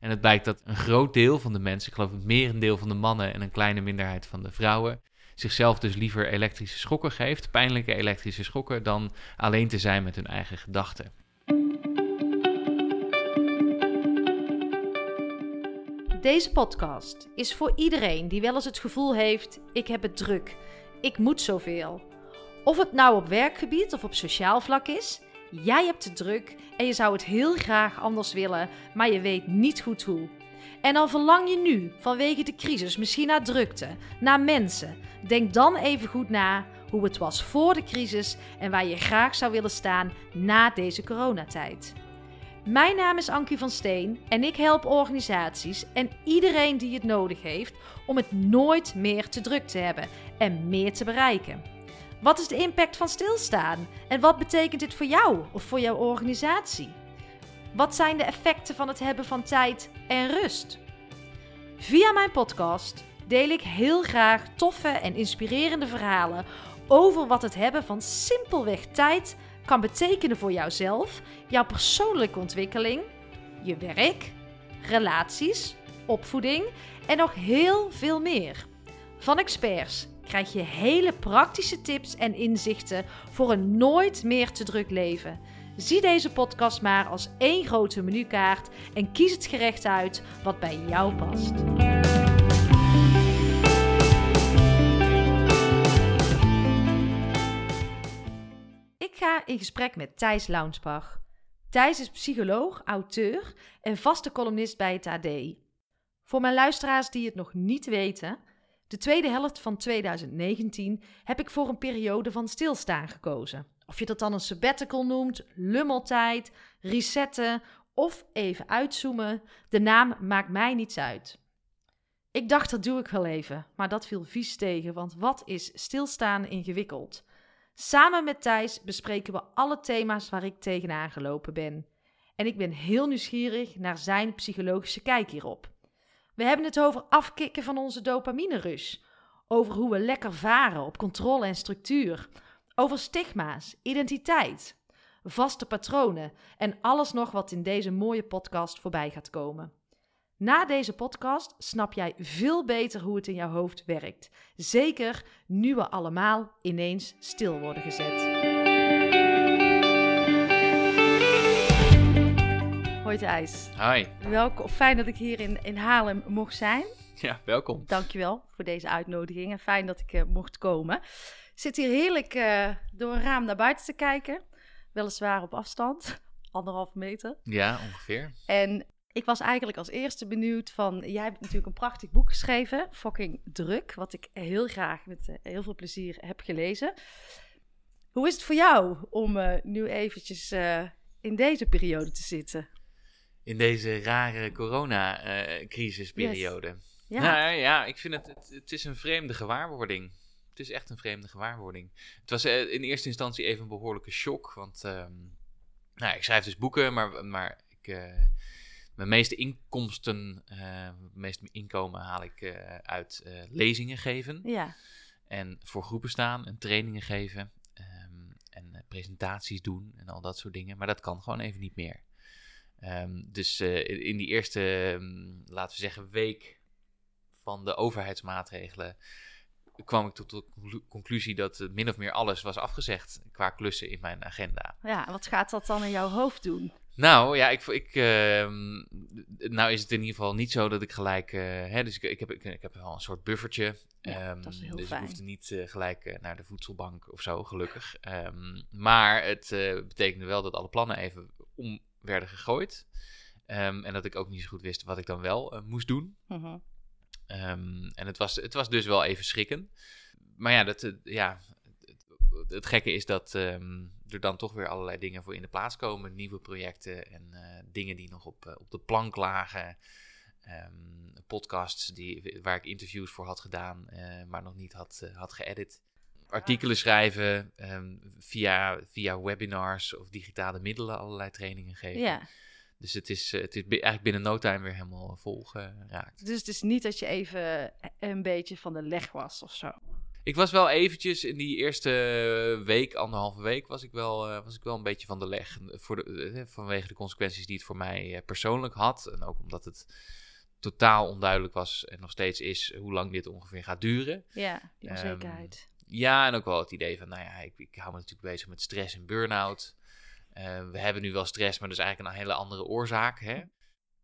En het blijkt dat een groot deel van de mensen, ik geloof het merendeel van de mannen en een kleine minderheid van de vrouwen, zichzelf dus liever elektrische schokken geeft, pijnlijke elektrische schokken, dan alleen te zijn met hun eigen gedachten. Deze podcast is voor iedereen die wel eens het gevoel heeft: ik heb het druk, ik moet zoveel. Of het nou op werkgebied of op sociaal vlak is, jij hebt het druk en je zou het heel graag anders willen, maar je weet niet goed hoe. En al verlang je nu vanwege de crisis misschien naar drukte, naar mensen, denk dan even goed na hoe het was voor de crisis en waar je graag zou willen staan na deze coronatijd. Mijn naam is Ankie van Steen en ik help organisaties en iedereen die het nodig heeft om het nooit meer te druk te hebben en meer te bereiken. Wat is de impact van stilstaan en wat betekent dit voor jou of voor jouw organisatie? Wat zijn de effecten van het hebben van tijd en rust? Via mijn podcast deel ik heel graag toffe en inspirerende verhalen over wat het hebben van simpelweg tijd kan betekenen voor jouzelf, jouw persoonlijke ontwikkeling, je werk, relaties, opvoeding en nog heel veel meer. Van experts krijg je hele praktische tips en inzichten voor een nooit meer te druk leven. Zie deze podcast maar als één grote menukaart en kies het gerecht uit wat bij jou past. Ik ga in gesprek met Thijs Launsbach. Thijs is psycholoog, auteur en vaste columnist bij het AD. Voor mijn luisteraars die het nog niet weten, de tweede helft van 2019 heb ik voor een periode van stilstaan gekozen. Of je dat dan een sabbatical noemt, lummeltijd, resetten of even uitzoomen, de naam maakt mij niets uit. Ik dacht dat doe ik wel even, maar dat viel vies tegen, want wat is stilstaan ingewikkeld? Samen met Thijs bespreken we alle thema's waar ik tegenaan gelopen ben. En ik ben heel nieuwsgierig naar zijn psychologische kijk hierop. We hebben het over afkicken van onze dopamine-rush. Over hoe we lekker varen op controle en structuur. Over stigma's, identiteit, vaste patronen en alles nog wat in deze mooie podcast voorbij gaat komen. Na deze podcast snap jij veel beter hoe het in jouw hoofd werkt. Zeker nu we allemaal ineens stil worden gezet. Hoi Thijs. Hi. Welkom. Fijn dat ik hier in, in Haarlem mocht zijn. Ja, welkom. Dankjewel voor deze uitnodiging en fijn dat ik uh, mocht komen. Ik zit hier heerlijk uh, door een raam naar buiten te kijken. Weliswaar op afstand, anderhalve meter. Ja, ongeveer. En ik was eigenlijk als eerste benieuwd van... Jij hebt natuurlijk een prachtig boek geschreven, Fucking Druk... wat ik heel graag met uh, heel veel plezier heb gelezen. Hoe is het voor jou om nu eventjes in deze periode te zitten? In deze rare corona-crisisperiode. Yes. Ja. Nou ja, ik vind het, het, het is een vreemde gewaarwording. Het is echt een vreemde gewaarwording. Het was uh, in eerste instantie even een behoorlijke shock. Want um, nou, ik schrijf dus boeken, maar, maar ik, uh, mijn meeste inkomsten, uh, mijn meeste inkomen haal ik uit lezingen geven. Ja. En voor groepen staan en trainingen geven. Um, en presentaties doen en al dat soort dingen. Maar dat kan gewoon even niet meer. Um, dus in die eerste, laten we zeggen, week van de overheidsmaatregelen kwam ik tot de conclusie dat min of meer alles was afgezegd qua klussen in mijn agenda. Ja, wat gaat dat dan in jouw hoofd doen? Nou ja, ik, ik, uh, nou is het in ieder geval niet zo dat ik gelijk, uh, hè, dus ik, ik, heb, ik, ik, heb wel een soort buffertje. Ja, um, dat is heel dus fijn. ik hoefde niet uh, gelijk naar de voedselbank of zo, gelukkig. Um, maar het betekende wel dat alle plannen even om werden gegooid. Um, en dat ik ook niet zo goed wist wat ik dan wel moest doen. Uh -huh. Um, en het was, het was dus wel even schrikken. Maar ja, dat, ja het, het gekke is dat um, er dan toch weer allerlei dingen voor in de plaats komen. Nieuwe projecten en uh, dingen die nog op, op de plank lagen. Podcasts die, waar ik interviews voor had gedaan, maar nog niet had, had geëdit. Artikelen schrijven, via, via webinars of digitale middelen allerlei trainingen geven. Ja. Dus het is, het is eigenlijk binnen no time weer helemaal vol geraakt. Dus het is niet dat je even een beetje van de leg was of zo? Ik was wel eventjes in die eerste week, anderhalve week, was ik wel, eh, was ik wel een beetje van de leg. Voor de, eh, vanwege de consequenties die het voor mij eh, persoonlijk had. En ook omdat het totaal onduidelijk was en nog steeds is hoe lang dit ongeveer gaat duren. Ja, die Ehm, onzekerheid. Ja, en ook wel het idee van, nou ja, ik, ik hou me natuurlijk bezig met stress en burn-out. Eh, we hebben nu wel stress, maar dat is eigenlijk een hele andere oorzaak. Hè?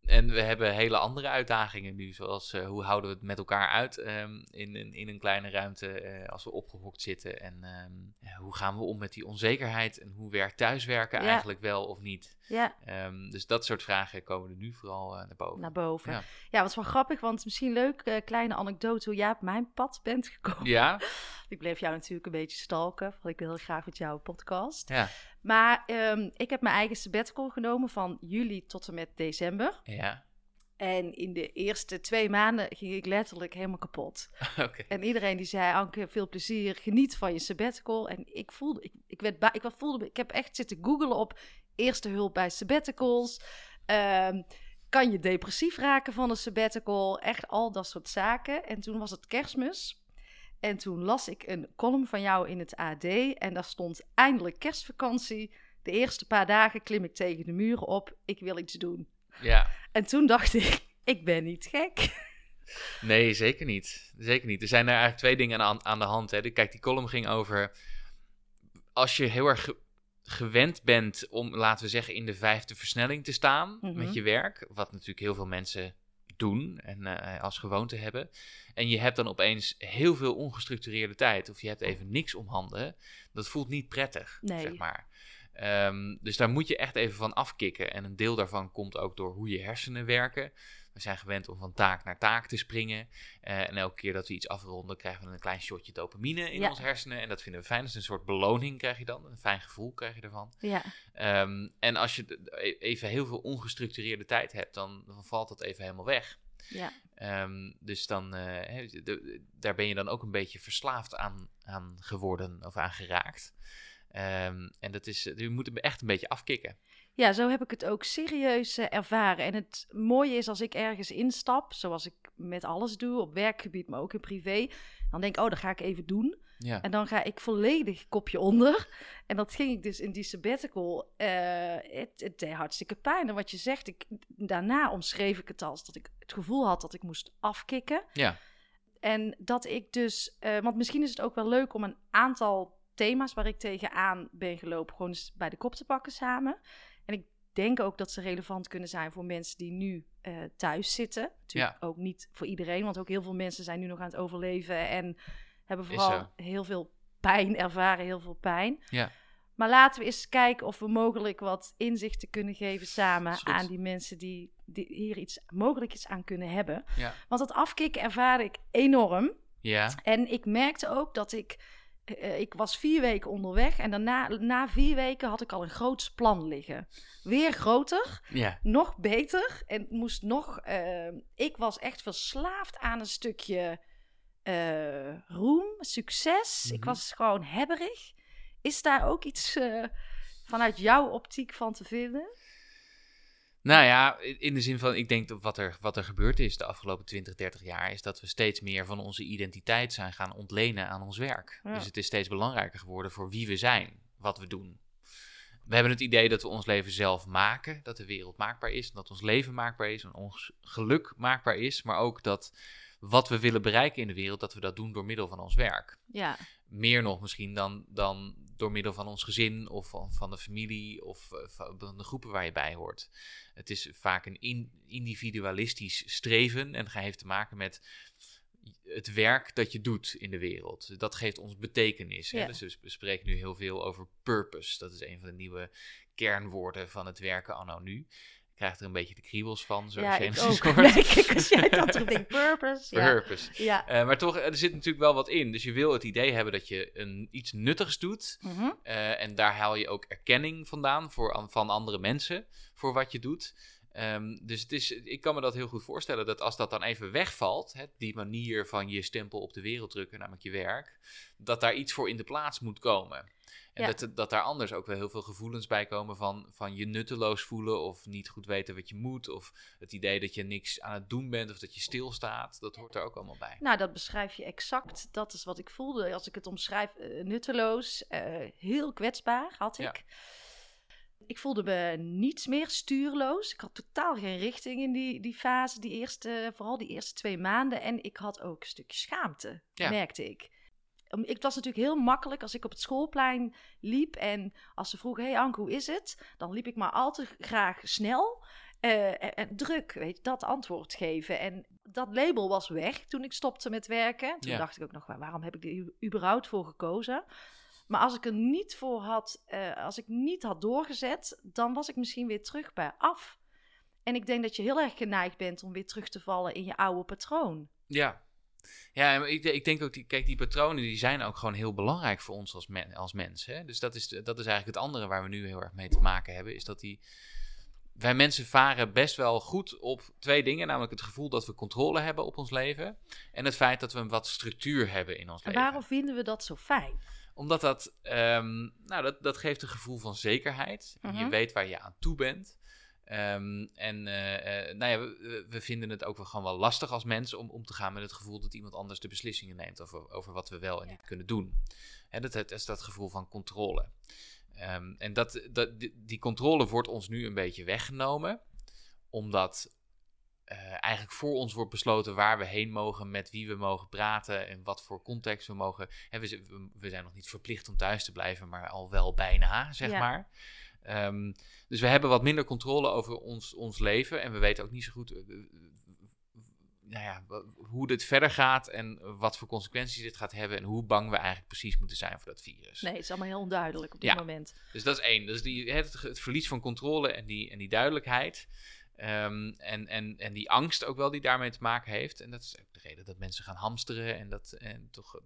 En we hebben hele andere uitdagingen nu, zoals eh, hoe houden we het met elkaar uit ehm, in, in, in een kleine ruimte eh, als we opgehokt zitten. En ehm, hoe gaan we om met die onzekerheid en hoe werkt thuiswerken Ja. eigenlijk wel of niet. ja, Ehm, dus dat soort vragen komen er nu vooral naar boven. naar boven. Ja. Ja, wat is wel grappig, want misschien leuk, kleine anekdote hoe jij op mijn pad bent gekomen. Ja, Ik bleef jou natuurlijk een beetje stalken, want ik wil heel graag met jou een podcast. ja, Maar ehm, ik heb mijn eigen sabbatical genomen van juli tot en met december. ja. En in de eerste twee maanden ging ik letterlijk helemaal kapot. Oké. En iedereen die zei, Anke, veel plezier, geniet van je sabbatical. En ik voelde, ik, ik, werd ik was- voelde, ik heb echt zitten googlen op eerste hulp bij sabbaticals. Ehm, kan je depressief raken van een sabbatical? Echt al dat soort zaken. En toen was het kerstmis. En toen las ik een column van jou in het AD. En daar stond eindelijk kerstvakantie. De eerste paar dagen klim ik tegen de muren op. Ik wil iets doen. Ja. En toen dacht ik, ik ben niet gek. Nee, zeker niet. Zeker niet. Er zijn er eigenlijk twee dingen aan, aan de hand. Hè. Kijk, die column ging over. Als je heel erg ge- gewend bent om, laten we zeggen, in de vijfde versnelling te staan Mhm. met je werk. Wat natuurlijk heel veel mensen doen en eh, als gewoonte hebben. En je hebt dan opeens heel veel ongestructureerde tijd. Of je hebt even niks om handen. Dat voelt niet prettig, Nee. zeg maar. Ehm, dus daar moet je echt even van afkicken. En een deel daarvan komt ook door hoe je hersenen werken. We zijn gewend om van taak naar taak te springen. Eh, en elke keer dat we iets afronden, krijgen we een klein shotje dopamine in Ja. onze hersenen. En dat vinden we fijn. Dat is een soort beloning krijg je dan. Een fijn gevoel krijg je ervan. Ja, Ehm, en als je e- even heel veel ongestructureerde tijd hebt, dan, dan valt dat even helemaal weg. ja. Ehm, dus dan, eh, daar ben je dan ook een beetje verslaafd aan, aan geworden of aan geraakt. Ehm, en dat is, je moet hem echt een beetje afkicken. Ja, zo heb ik het ook serieus eh, ervaren. En het mooie is als ik ergens instap, zoals ik met alles doe, op werkgebied, maar ook in privé, dan denk ik, oh, dat ga ik even doen. Ja, En dan ga ik volledig kopje onder. En dat ging ik dus in die sabbatical. eh, het, het deed hartstikke pijn. En wat je zegt, ik, daarna omschreef ik het als dat ik het gevoel had dat ik moest afkicken. ja, En dat ik dus, eh, want misschien is het ook wel leuk om een aantal thema's waar ik tegenaan ben gelopen, gewoon eens bij de kop te pakken samen. Denk ook dat ze relevant kunnen zijn voor mensen die nu eh, thuis zitten. Natuurlijk ook niet voor iedereen, want ook heel veel mensen zijn nu nog aan het overleven en hebben vooral heel veel pijn, ervaren heel veel pijn. ja. Maar laten we eens kijken of we mogelijk wat inzichten kunnen geven samen aan die mensen die, die hier iets mogelijk iets aan kunnen hebben. Ja. Want dat afkicken ervaar ik enorm. Ja, En ik merkte ook dat ik. Eh, ik was vier weken onderweg en daarna, na vier weken had ik al een groots plan liggen. Weer groter, ja, nog beter en moest nog. eh, ik was echt verslaafd aan een stukje eh, roem, succes. Ik Mhm. was gewoon hebberig. Is daar ook iets vanuit jouw optiek van te vinden? Nou ja, in de zin van, ik denk dat wat er, wat er gebeurd is de afgelopen 20, 30 jaar, is dat we steeds meer van onze identiteit zijn gaan ontlenen aan ons werk. Ja. Dus het is steeds belangrijker geworden voor wie we zijn, wat we doen. We hebben het idee dat we ons leven zelf maken, dat de wereld maakbaar is, dat ons leven maakbaar is en ons geluk maakbaar is, maar ook dat wat we willen bereiken in de wereld, dat we dat doen door middel van ons werk Ja, meer nog misschien dan, dan door middel van ons gezin of van, van de familie of eh, van de groepen waar je bij hoort. Het is vaak een in- individualistisch streven en heeft te maken met het werk dat je doet in de wereld. Dat geeft ons betekenis. Hè? Ja. Dus we spreken nu heel veel over purpose. Dat is een van de nieuwe kernwoorden van het werken anno nu. Ik krijg er een beetje de kriebels van, zoals ja ik ook. hoort. Nee, kijk, als jij dat terug denkt, purpose. Ja. Purpose. ja. Eh, maar toch, er zit natuurlijk wel wat in. Dus je wil het idee hebben dat je een, iets nuttigs doet. Mhm. eh, en daar haal je ook erkenning vandaan voor, an- van andere mensen voor wat je doet. Ehm, dus het is, ik kan me dat heel goed voorstellen dat als dat dan even wegvalt, hè, die manier van je stempel op de wereld drukken, namelijk je werk, dat daar iets voor in de plaats moet komen. En Ja. dat, dat daar anders ook wel heel veel gevoelens bij komen van, van je nutteloos voelen of niet goed weten wat je moet. Of het idee dat je niks aan het doen bent of dat je stilstaat. Dat hoort er ook allemaal bij. Nou, dat beschrijf je exact. Dat is wat ik voelde. Als ik het omschrijf, eh, nutteloos, eh, heel kwetsbaar had Ja. Ik. Voelde me niets meer stuurloos. Ik had totaal geen richting in die, die fase, die eerste, vooral die eerste twee maanden. En ik had ook een stukje schaamte, Ja. merkte ik. Ik was natuurlijk heel makkelijk als ik op het schoolplein liep en als ze vroegen: Hey Anke, hoe is het? Dan liep ik maar al te graag snel eh, en, en druk, weet je, dat antwoord geven. En dat label was weg toen ik stopte met werken. Toen Ja. dacht ik ook nog: waarom heb ik er überhaupt voor gekozen? Maar als ik er niet voor had, eh, als ik niet had doorgezet, dan was ik misschien weer terug bij af. En ik denk dat je heel erg geneigd bent om weer terug te vallen in je oude patroon. Ja. Ja, ik, ik denk ook, die, kijk, die patronen die zijn ook gewoon heel belangrijk voor ons als, men, als mens. Hè? Dus dat is, dat is eigenlijk het andere waar we nu heel erg mee te maken hebben. Is dat die, wij mensen varen best wel goed op twee dingen. Namelijk het gevoel dat we controle hebben op ons leven. En het feit dat we een wat structuur hebben in ons En leven. waarom vinden we dat zo fijn? Omdat dat, ehm, nou, dat, dat geeft een gevoel van zekerheid. Je Mhm. weet waar je aan toe bent. Ehm, en eh, eh, nou ja, we- we, vinden het ook wel gewoon wel lastig als mensen om om te gaan met het gevoel dat iemand anders de beslissingen neemt over, over wat we wel en niet kunnen doen. Hè, dat, dat is dat gevoel van controle. Ehm, en dat, dat, die, die controle wordt ons nu een beetje weggenomen, omdat eh, eigenlijk voor ons wordt besloten waar we heen mogen, met wie we mogen praten en wat voor context we mogen. Hè, we, we- zijn nog niet verplicht om thuis te blijven, maar al wel bijna, zeg Ja. maar. Ehm, dus we hebben wat minder controle over ons, ons leven en we weten ook niet zo goed eh, eh, nou ja, hoe dit verder gaat en wat voor consequenties dit gaat hebben en hoe bang we eigenlijk precies moeten zijn voor dat virus. Nee, het is allemaal heel onduidelijk op dit Ja. moment. Dus dat is één. Dus die, het, het verlies van controle en die, en die duidelijkheid. Ehm, en, en, en die angst ook wel die daarmee te maken heeft. En dat is ook de reden dat mensen gaan hamsteren en, dat, en toch eh,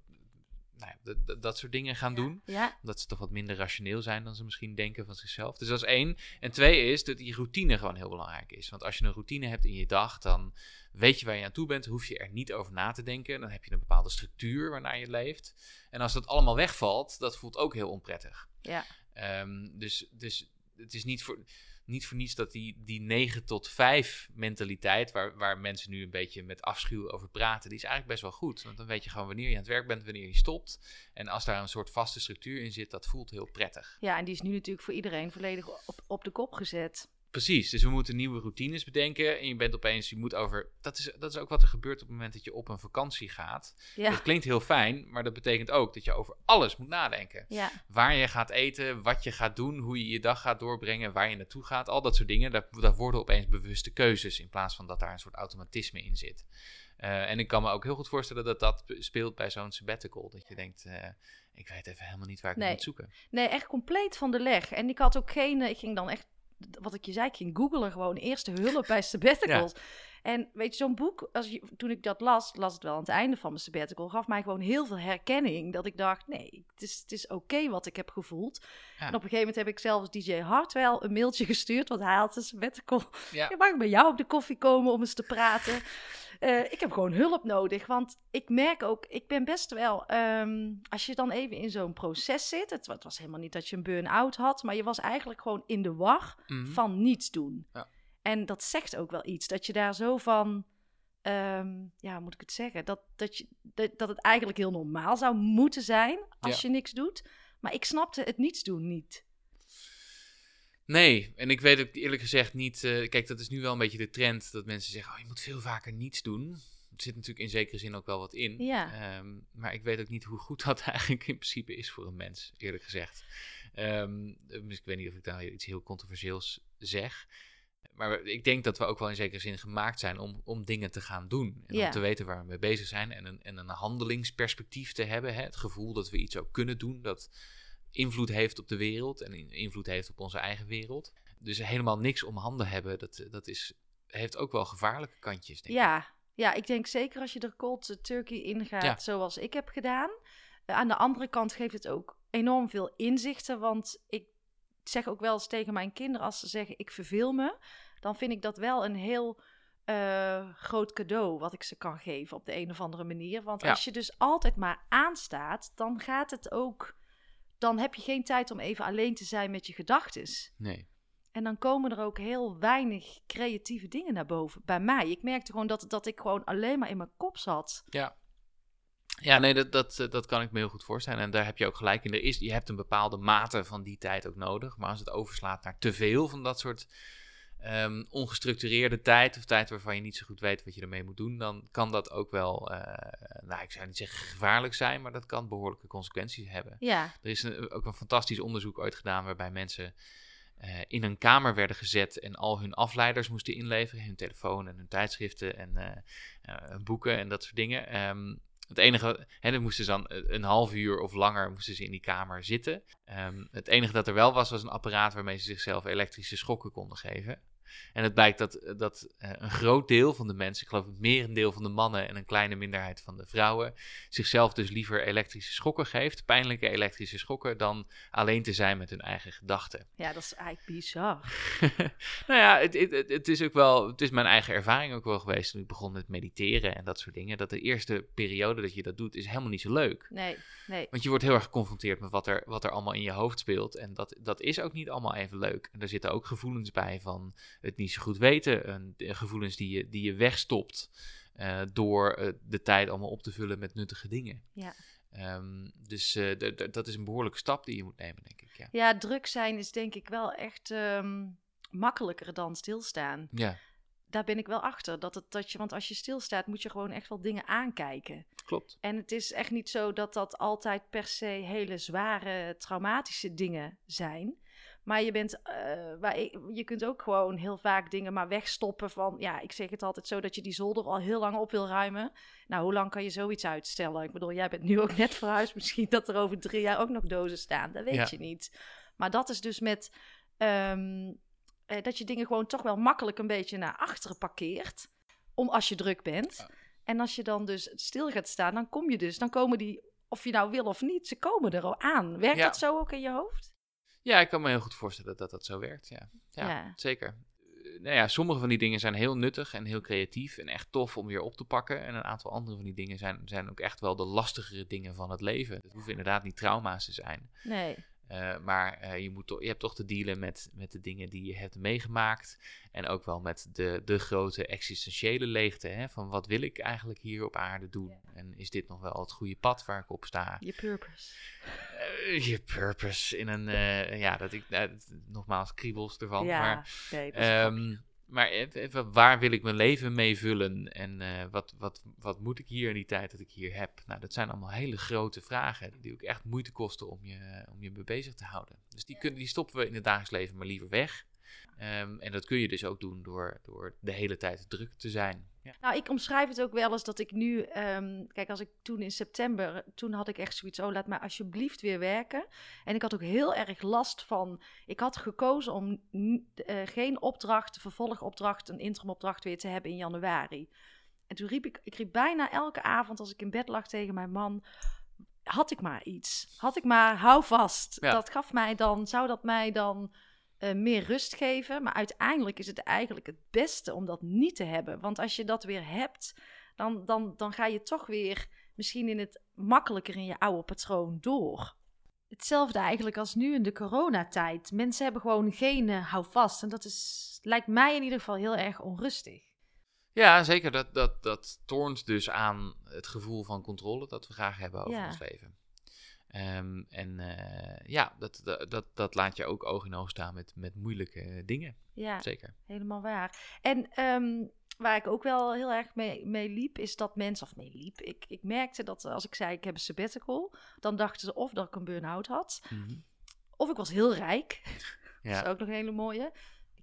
nou ja, dat, dat, soort dingen gaan doen. Ja, Omdat ze toch wat minder rationeel zijn dan ze misschien denken van zichzelf. Dus dat is één. En twee is dat die routine gewoon heel belangrijk is. Want als je een routine hebt in je dag, dan weet je waar je aan toe bent. Hoef je er niet over na te denken. Dan heb je een bepaalde structuur waarnaar je leeft. En als dat allemaal wegvalt, dat voelt ook heel onprettig. ja. Ehm, dus, dus het is niet voor, niet voor niets dat die, die 9 tot 5 mentaliteit, waar, waar mensen nu een beetje met afschuw over praten, die is eigenlijk best wel goed. Want dan weet je gewoon wanneer je aan het werk bent, wanneer je stopt. En als daar een soort vaste structuur in zit, dat voelt heel prettig. ja, en die is nu natuurlijk voor iedereen volledig op, op de kop gezet. Precies, dus we moeten nieuwe routines bedenken. En je bent opeens, je moet over. Dat is, dat is ook wat er gebeurt op het moment dat je op een vakantie gaat. Ja, Dat klinkt heel fijn, maar dat betekent ook dat je over alles moet nadenken. ja. waar je gaat eten, wat je gaat doen, hoe je je dag gaat doorbrengen, waar je naartoe gaat, al dat soort dingen. Daar, daar worden opeens bewuste keuzes in plaats van dat daar een soort automatisme in zit. Eh, en ik kan me ook heel goed voorstellen dat dat speelt bij zo'n sabbatical. Dat je denkt, eh, ik weet even helemaal niet waar ik Nee. moet zoeken. Nee, echt compleet van de leg. En ik had ook geen, eh, ik ging dan echt, wat ik je zei, ik ging googelen gewoon eerste hulp bij sabbaticals. En weet je, zo'n boek, als je, toen ik dat las, las het wel aan het einde van mijn sabbatical, gaf mij gewoon heel veel herkenning. Dat ik dacht, nee, het is, het is oké wat ik heb gevoeld. Ja. En op een gegeven moment heb ik zelfs DJ Hartwell een mailtje gestuurd, want hij had een sabbatical. Ja, Ja, mag ik bij jou op de koffie komen om eens te praten? Eh, ik heb gewoon hulp nodig, want ik merk ook, ik ben best wel, ehm, als je dan even in zo'n proces zit, het, wa- het was helemaal niet dat je een burn-out had, maar je was eigenlijk gewoon in de war mhm. van niets doen. Ja. En dat zegt ook wel iets, dat je daar zo van, ehm, ja, moet ik het zeggen, dat, dat, je, dat, dat het eigenlijk heel normaal zou moeten zijn als Ja. je niks doet. Maar ik snapte het niets doen niet. Nee, en ik weet ook eerlijk gezegd niet. eh, kijk, dat is nu wel een beetje de trend dat mensen zeggen: oh, je moet veel vaker niets doen. Er zit natuurlijk in zekere zin ook wel wat in. Ja. Ehm, maar ik weet ook niet hoe goed dat eigenlijk in principe is voor een mens, eerlijk gezegd. Ehm, dus ik weet niet of ik daar iets heel controversieels zeg. Maar ik denk dat we ook wel in zekere zin gemaakt zijn om, om dingen te gaan doen. En Ja. om te weten waar we mee bezig zijn. En een, en een handelingsperspectief te hebben. Hè? Het gevoel dat we iets ook kunnen doen. Dat invloed heeft op de wereld. En in- invloed heeft op onze eigen wereld. Dus helemaal niks om handen hebben. Dat, dat is, heeft ook wel gevaarlijke kantjes, denk ik. Ja, ja, ik denk zeker als je er cold turkey in gaat, Ja. zoals ik heb gedaan. Eh, aan de andere kant geeft het ook enorm veel inzichten, want ik zeg ook wel eens tegen mijn kinderen als ze zeggen ik verveel me, dan vind ik dat wel een heel eh, groot cadeau wat ik ze kan geven op de een of andere manier. Want Ja. als je dus altijd maar aanstaat, dan gaat het ook. Dan heb je geen tijd om even alleen te zijn met je gedachten. Nee. En dan komen er ook heel weinig creatieve dingen naar boven. Bij mij. Ik merkte gewoon dat, dat ik gewoon alleen maar in mijn kop zat. Ja. Ja, nee, dat, dat, eh, dat kan ik me heel goed voorstellen. En daar heb je ook gelijk in. Er is, je hebt een bepaalde mate van die tijd ook nodig. Maar als het overslaat naar te veel van dat soort ehm, ongestructureerde tijd... of tijd waarvan je niet zo goed weet wat je ermee moet doen... dan kan dat ook wel, eh, nou, ik zou niet zeggen gevaarlijk zijn... maar dat kan behoorlijke consequenties hebben. Ja, Er is een- ook een fantastisch onderzoek ooit gedaan waarbij mensen eh, in een kamer werden gezet en al hun afleiders moesten inleveren, hun telefoon en hun tijdschriften en eh, boeken en dat soort dingen. Ehm, het enige, hè, dan moesten ze dan een half uur of langer moesten ze in die kamer zitten. Ehm, het enige dat er wel was, was een apparaat waarmee ze zichzelf elektrische schokken konden geven. En het blijkt dat, dat eh, een groot deel van de mensen, ik geloof het merendeel van de mannen en een kleine minderheid van de vrouwen, zichzelf dus liever elektrische schokken geeft, pijnlijke elektrische schokken, dan alleen te zijn met hun eigen gedachten. ja, dat is eigenlijk bizar. nou ja, het, het, het- het is ook wel, het is mijn eigen ervaring ook wel geweest toen ik begon met mediteren en dat soort dingen. Dat de eerste periode dat je dat doet, is helemaal niet zo leuk. Nee, nee. Want je wordt heel erg geconfronteerd met wat er, wat er allemaal in je hoofd speelt. En dat, dat is ook niet allemaal even leuk. En er zitten ook gevoelens bij van het niet zo goed weten. En de gevoelens die je, die je wegstopt eh, door eh, de tijd allemaal op te vullen met nuttige dingen. Ja. Ehm, dus eh, dat is een behoorlijke stap die je moet nemen, denk ik. Ja. Ja, druk zijn is denk ik wel echt ehm, makkelijker dan stilstaan. ja, Daar ben ik wel achter. Dat het, dat je, want als je stilstaat, moet je gewoon echt wel dingen aankijken. klopt. En het is echt niet zo dat dat altijd per se hele zware, traumatische dingen zijn. Maar je, bent, eh, waar ik- je kunt ook gewoon heel vaak dingen maar wegstoppen van... Ja, ik zeg het altijd zo dat je die zolder al heel lang op wil ruimen. Nou, hoe lang kan je zoiets uitstellen? Ik bedoel, jij bent nu ook net verhuisd. Misschien dat er over drie jaar ook nog dozen staan. Dat weet Ja. je niet. Maar dat is dus met... ehm, eh, dat je dingen gewoon toch wel makkelijk een beetje naar achteren parkeert. Om als je druk bent. Ja. En als je dan dus stil gaat staan, dan kom je dus... Dan komen die, of je nou wil of niet, ze komen er al aan. Werkt Ja. dat zo ook in je hoofd? Ja, ik kan me heel goed voorstellen dat dat zo werkt. Ja, ja, Ja. zeker. Eh, Nou ja, sommige van die dingen zijn heel nuttig en heel creatief en echt tof om weer op te pakken. En een aantal andere van die dingen zijn, zijn ook echt wel de lastigere dingen van het leven. Het hoeven inderdaad niet trauma's te zijn. Nee. Eh, maar eh, je, moet toch, je hebt toch te dealen met, met de dingen die je hebt meegemaakt. En ook wel met de, de grote existentiële leegte. Hè? Van wat wil ik eigenlijk hier op aarde doen? En is dit nog wel het goede pad waar ik op sta? Je purpose. Eh, je purpose in een. ja, dat ik. nogmaals, kriebels ervan. ja, Maar, nee, dat ehm, maar even, waar wil ik mijn leven mee vullen? En eh, wat, wat, wat moet ik hier in die tijd dat ik hier heb? Nou, dat zijn allemaal hele grote vragen. Die ook echt moeite kosten om je, om je mee bezig te houden. Dus die, kunnen, die stoppen we in het dagelijks leven maar liever weg. Ehm, en dat kun je dus ook doen door, door de hele tijd druk te zijn. Ja. Nou, ik omschrijf het ook wel eens dat ik nu... ehm, kijk, als ik toen in september... Toen had ik echt zoiets... Oh, laat mij alsjeblieft weer werken. En ik had ook heel erg last van... Ik had gekozen om eh, geen opdracht, vervolgopdracht... Een interimopdracht weer te hebben in januari. En toen riep ik... Ik riep bijna elke avond als ik in bed lag tegen mijn man... Had ik maar iets. Had ik maar, hou vast. Ja. Dat gaf mij dan... Zou dat mij dan... eh, meer rust geven. Maar uiteindelijk is het eigenlijk het beste om dat niet te hebben. Want als je dat weer hebt, dan, dan, dan ga je toch weer misschien in het makkelijker in je oude patroon door. Hetzelfde eigenlijk als nu in de coronatijd. Mensen hebben gewoon geen eh, houvast. En dat is, lijkt mij in ieder geval heel erg onrustig. Ja, zeker. Dat, dat, dat toont dus aan het gevoel van controle dat we graag hebben over Ja. ons leven. Ehm, en eh, ja, dat, dat, dat, dat laat je ook oog in oog staan met, met moeilijke dingen. Ja, Zeker. helemaal waar. En ehm, waar ik ook wel heel erg mee, mee liep, is dat mensen, of mee liep, ik, ik merkte dat als ik zei ik heb een sabbatical, dan dachten ze of dat ik een burn-out had, Mhm. of ik was heel rijk. Dat Ja. is ook nog een hele mooie.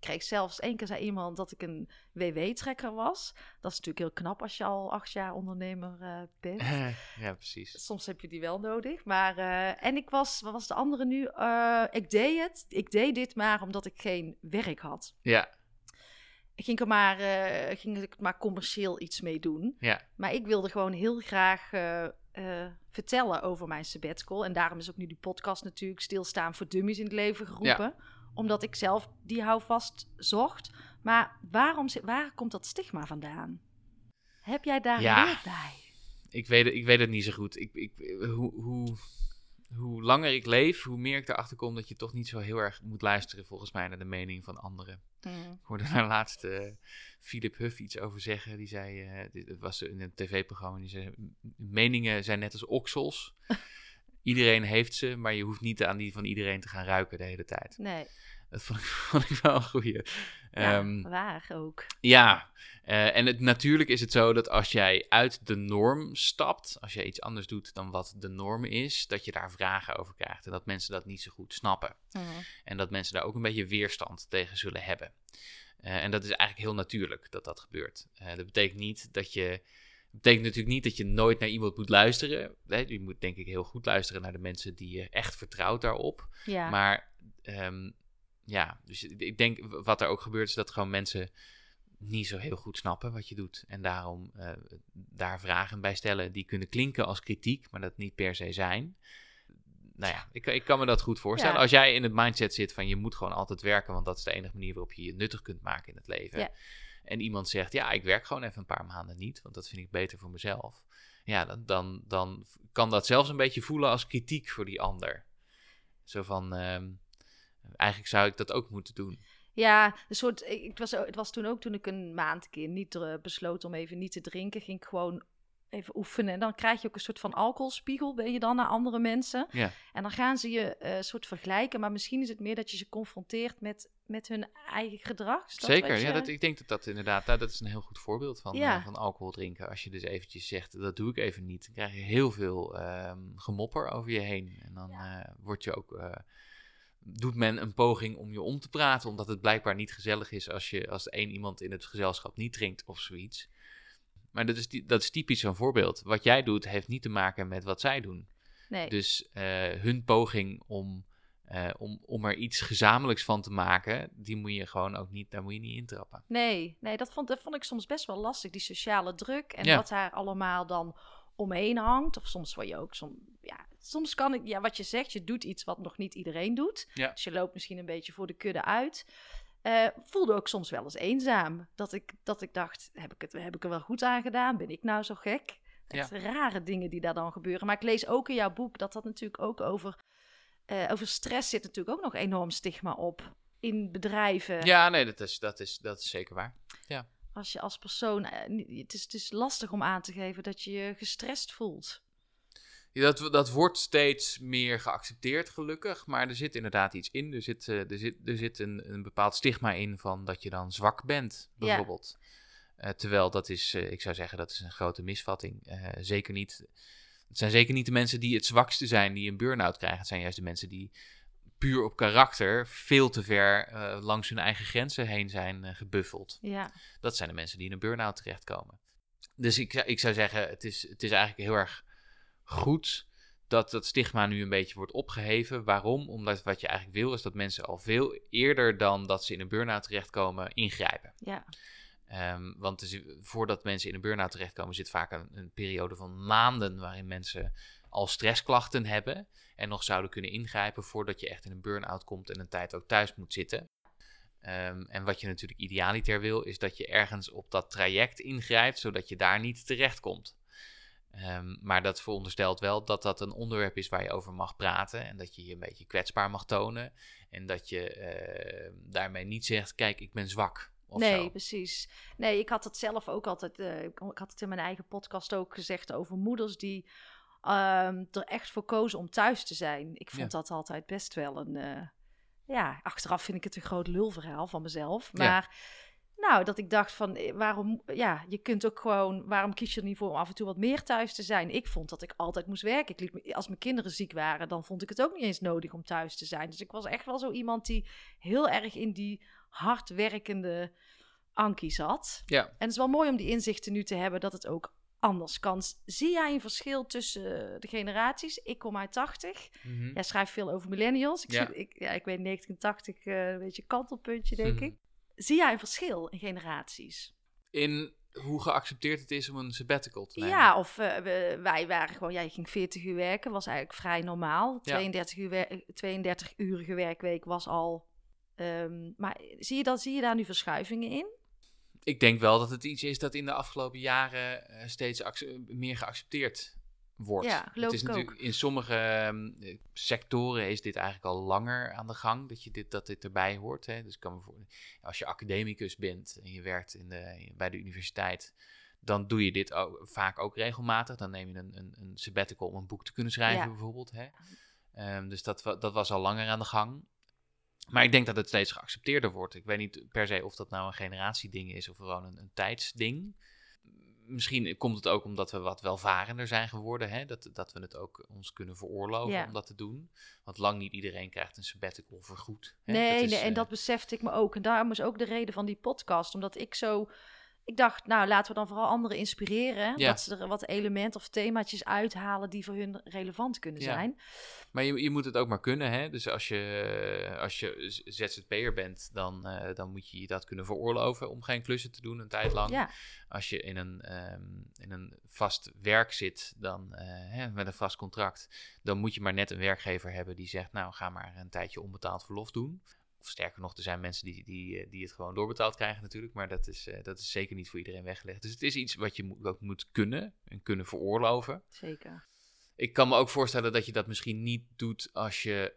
Kreeg zelfs één keer zei iemand dat ik een WW-trekker was. Dat is natuurlijk heel knap als je al acht jaar ondernemer eh, bent. ja, precies. Soms heb je die wel nodig. Maar, eh, en ik was, wat was de andere nu? Eh, ik deed het. Ik deed dit maar omdat ik geen werk had. Ja, Ik ging er maar, ging ik maar commercieel iets mee doen. ja, Maar ik wilde gewoon heel graag vertellen over mijn sabbatical. En daarom is ook nu die podcast natuurlijk Stilstaan voor Dummies in het leven geroepen. Omdat ik zelf die houvast zocht. Maar waarom, waar komt dat stigma vandaan? Heb jij daar Ja. bij? Ik weet, het- ik weet het niet zo goed. Ik, ik, hoe, hoe, hoe langer ik leef, hoe meer ik erachter kom dat je toch niet zo heel erg moet luisteren, volgens mij, naar de mening van anderen. Mm. Ik hoorde daar laatst eh, Philip Huff iets over zeggen. Die zei, dit het was in een tv-programma, die zei, "M- meningen zijn net als oksels. Iedereen heeft ze, maar je hoeft niet aan die van iedereen te gaan ruiken de hele tijd. Nee, Dat vond ik, vond ik wel een goeie. ja, Ehm, waar ook. ja, eh, en het, natuurlijk is het zo dat als jij uit de norm stapt, als jij iets anders doet dan wat de norm is, dat je daar vragen over krijgt en dat mensen dat niet zo goed snappen. Mm. En dat mensen daar ook een beetje weerstand tegen zullen hebben. Eh, en dat is eigenlijk heel natuurlijk dat dat gebeurt. Eh, dat betekent niet dat je. Betekent natuurlijk niet dat je nooit naar iemand moet luisteren. Je moet denk ik heel goed luisteren naar de mensen die je echt vertrouwt daarop. Ja, Maar ehm, ja, dus ik denk wat er ook gebeurt is dat gewoon mensen niet zo heel goed snappen wat je doet. En daarom eh, daar vragen bij stellen die kunnen klinken als kritiek, maar dat niet per se zijn. Nou ja, ik, ik kan me dat goed voorstellen. Ja. Als jij in het mindset zit van je moet gewoon altijd werken, want dat is de enige manier waarop je je nuttig kunt maken in het leven. Ja. En iemand zegt, ja, ik werk gewoon even een paar maanden niet, want dat vind ik beter voor mezelf. Ja, dan, dan, dan kan dat zelfs een beetje voelen als kritiek voor die ander. Zo van, ehm, eigenlijk zou ik dat ook moeten doen. ja een soort, ik, was, het was toen ook toen ik een maand keer niet eh, besloot om even niet te drinken, ging ik gewoon even oefenen. En dan krijg je ook een soort van alcoholspiegel, ben je dan naar andere mensen. Ja. En dan gaan ze je eh soort vergelijken, maar misschien is het meer dat je ze confronteert met, met hun eigen gedrag. Zeker, ja, dat, ik denk dat dat inderdaad, nou, dat is een heel goed voorbeeld van, Ja. eh, van alcohol drinken. Als je dus eventjes zegt, dat doe ik even niet, dan krijg je heel veel ehm, gemopper over je heen. En dan eh, word je ook, eh, doet men een poging om je om te praten, omdat het blijkbaar niet gezellig is als, je, als één iemand in het gezelschap niet drinkt of zoiets. Maar dat is, die- dat is typisch zo'n voorbeeld. Wat jij doet, heeft niet te maken met wat zij doen. Nee. Dus eh, hun poging om, eh, om, om er iets gezamenlijks van te maken, die moet je gewoon ook niet, daar moet je niet intrappen. Nee, nee dat, vond, dat vond ik soms best wel lastig, die sociale druk en Ja. wat daar allemaal dan omheen hangt. Of soms word je ook, som, ja, soms kan ik, ja, wat je zegt, je doet iets wat nog niet iedereen doet. Ja. Dus je loopt misschien een beetje voor de kudde uit. Eh, voelde ook soms wel eens eenzaam. Dat ik, dat ik dacht, heb ik, het, heb ik er wel goed aan gedaan? Ben ik nou zo gek? Echt rare dingen die daar dan gebeuren. Maar ik lees ook in jouw boek dat dat natuurlijk ook over, eh, over stress zit natuurlijk ook nog enorm stigma op. In bedrijven. Ja, nee, dat is, dat is, dat is zeker waar. als je als persoon. eh, het, is, het is lastig om aan te geven dat je je gestrest voelt. Ja, dat, dat wordt steeds meer geaccepteerd, gelukkig. Maar er zit inderdaad iets in. Er zit, eh, er zit, er zit een, een bepaald stigma in van dat je dan zwak bent, Ja. bijvoorbeeld. Eh, terwijl dat is, ik zou zeggen, dat is een grote misvatting. Zeker niet. Het zijn zeker niet de mensen die het zwakste zijn die een burn-out krijgen. Het zijn juist de mensen die puur op karakter veel te ver eh, langs hun eigen grenzen heen zijn eh, gebuffeld. Ja, Dat zijn de mensen die in een burn-out terechtkomen. Dus ik, zou- ik zou zeggen, het is, het is eigenlijk heel erg goed dat dat stigma nu een beetje wordt opgeheven. Waarom? Omdat wat je eigenlijk wil is dat mensen al veel eerder dan dat ze in een burn-out terechtkomen ingrijpen. ja, Ehm, want zit- voordat mensen in een burn-out terechtkomen zit vaak een, periode van maanden waarin mensen al stressklachten hebben en nog zouden kunnen ingrijpen voordat je echt in een burn-out komt en een tijd ook thuis moet zitten. Ehm, en wat je natuurlijk idealiter wil, is dat je ergens op dat traject ingrijpt, zodat je daar niet terechtkomt. Ehm, maar dat veronderstelt wel dat dat een onderwerp is waar je over mag praten en dat je je een beetje kwetsbaar mag tonen. En dat je daarmee niet zegt, kijk, ik ben zwak. Of nee, zo. precies. Nee, ik had het zelf ook altijd. eh, ik had het in mijn eigen podcast ook gezegd over moeders die ehm, er echt voor kozen om thuis te zijn. Ik vond Ja. dat altijd best wel een. eh, ja, achteraf vind ik het een groot lulverhaal van mezelf. Ja. Maar. Nou, dat ik dacht van, eh, waarom, ja, je kunt ook gewoon, waarom kies je er niet voor om af en toe wat meer thuis te zijn? Ik vond dat ik altijd moest werken. Ik als mijn kinderen ziek waren, dan vond ik het ook niet eens nodig om thuis te zijn. Dus ik was echt wel zo iemand die heel erg in die hardwerkende Ankie zat. Ja. En het is wel mooi om die inzichten nu te hebben dat het ook anders kan. Zie jij een verschil tussen de generaties? Ik kom uit 80. Mhm. Jij schrijft veel over millennials. Ik, Ja. zie- ik, ja, ik weet 1980, eh, een beetje kantelpuntje, denk Mhm. ik. Zie jij een verschil in generaties? In hoe geaccepteerd het is om een sabbatical te nemen. Ja, of eh, we- wij waren gewoon, jij ging 40 uur werken, was eigenlijk vrij normaal. Ja. 32 uur, wer- 32 urige werkweek was al Ehm, maar zie je, dat, zie je daar nu verschuivingen in? Ik denk wel dat het iets is dat in de afgelopen jaren uh, steeds meer geaccepteerd wordt. Ja, het is natuurlijk ook. in sommige ehm, sectoren is dit eigenlijk al langer aan de gang dat je dit dat dit erbij hoort. Hè. Dus kan voor, als je academicus bent en je werkt in de, bij de universiteit, dan doe je dit ook, vaak ook regelmatig. Dan neem je een, een, een sabbatical om een boek te kunnen schrijven, Ja. bijvoorbeeld. Hè. Ehm, dus dat, dat was al langer aan de gang. Maar ik denk dat het steeds geaccepteerder wordt. Ik weet niet per se of dat nou een generatieding is of gewoon een, een tijdsding. Misschien komt het ook omdat we wat welvarender zijn geworden. Hè? Dat, dat we het ook ons kunnen veroorloven Ja. om dat te doen. Want lang niet iedereen krijgt een sabbatical vergoed. Hè? Nee, is, nee, en eh, dat besefte ik me ook. En daarom is ook de reden van die podcast. Omdat ik zo... Ik dacht, nou, laten we dan vooral anderen inspireren. Ja. Dat ze er wat elementen of themaatjes uithalen die voor hun relevant kunnen Ja. zijn. Maar je, je moet het ook maar kunnen. Hè? Dus als je, als je ZZP'er bent, dan, eh, dan moet je je dat kunnen veroorloven om geen klussen te doen een tijd lang. Ja, Als je in een, ehm, in een vast werk zit, dan, eh, hè, met een vast contract, dan moet je maar net een werkgever hebben die zegt, nou ga maar een tijdje onbetaald verlof doen. Of sterker nog, er zijn mensen die, die, eh, die het gewoon doorbetaald krijgen natuurlijk, maar dat is, eh, dat is zeker niet voor iedereen weggelegd. Dus het is iets wat je ook moet kunnen en kunnen veroorloven. zeker. Ik kan me ook voorstellen dat je dat misschien niet doet als je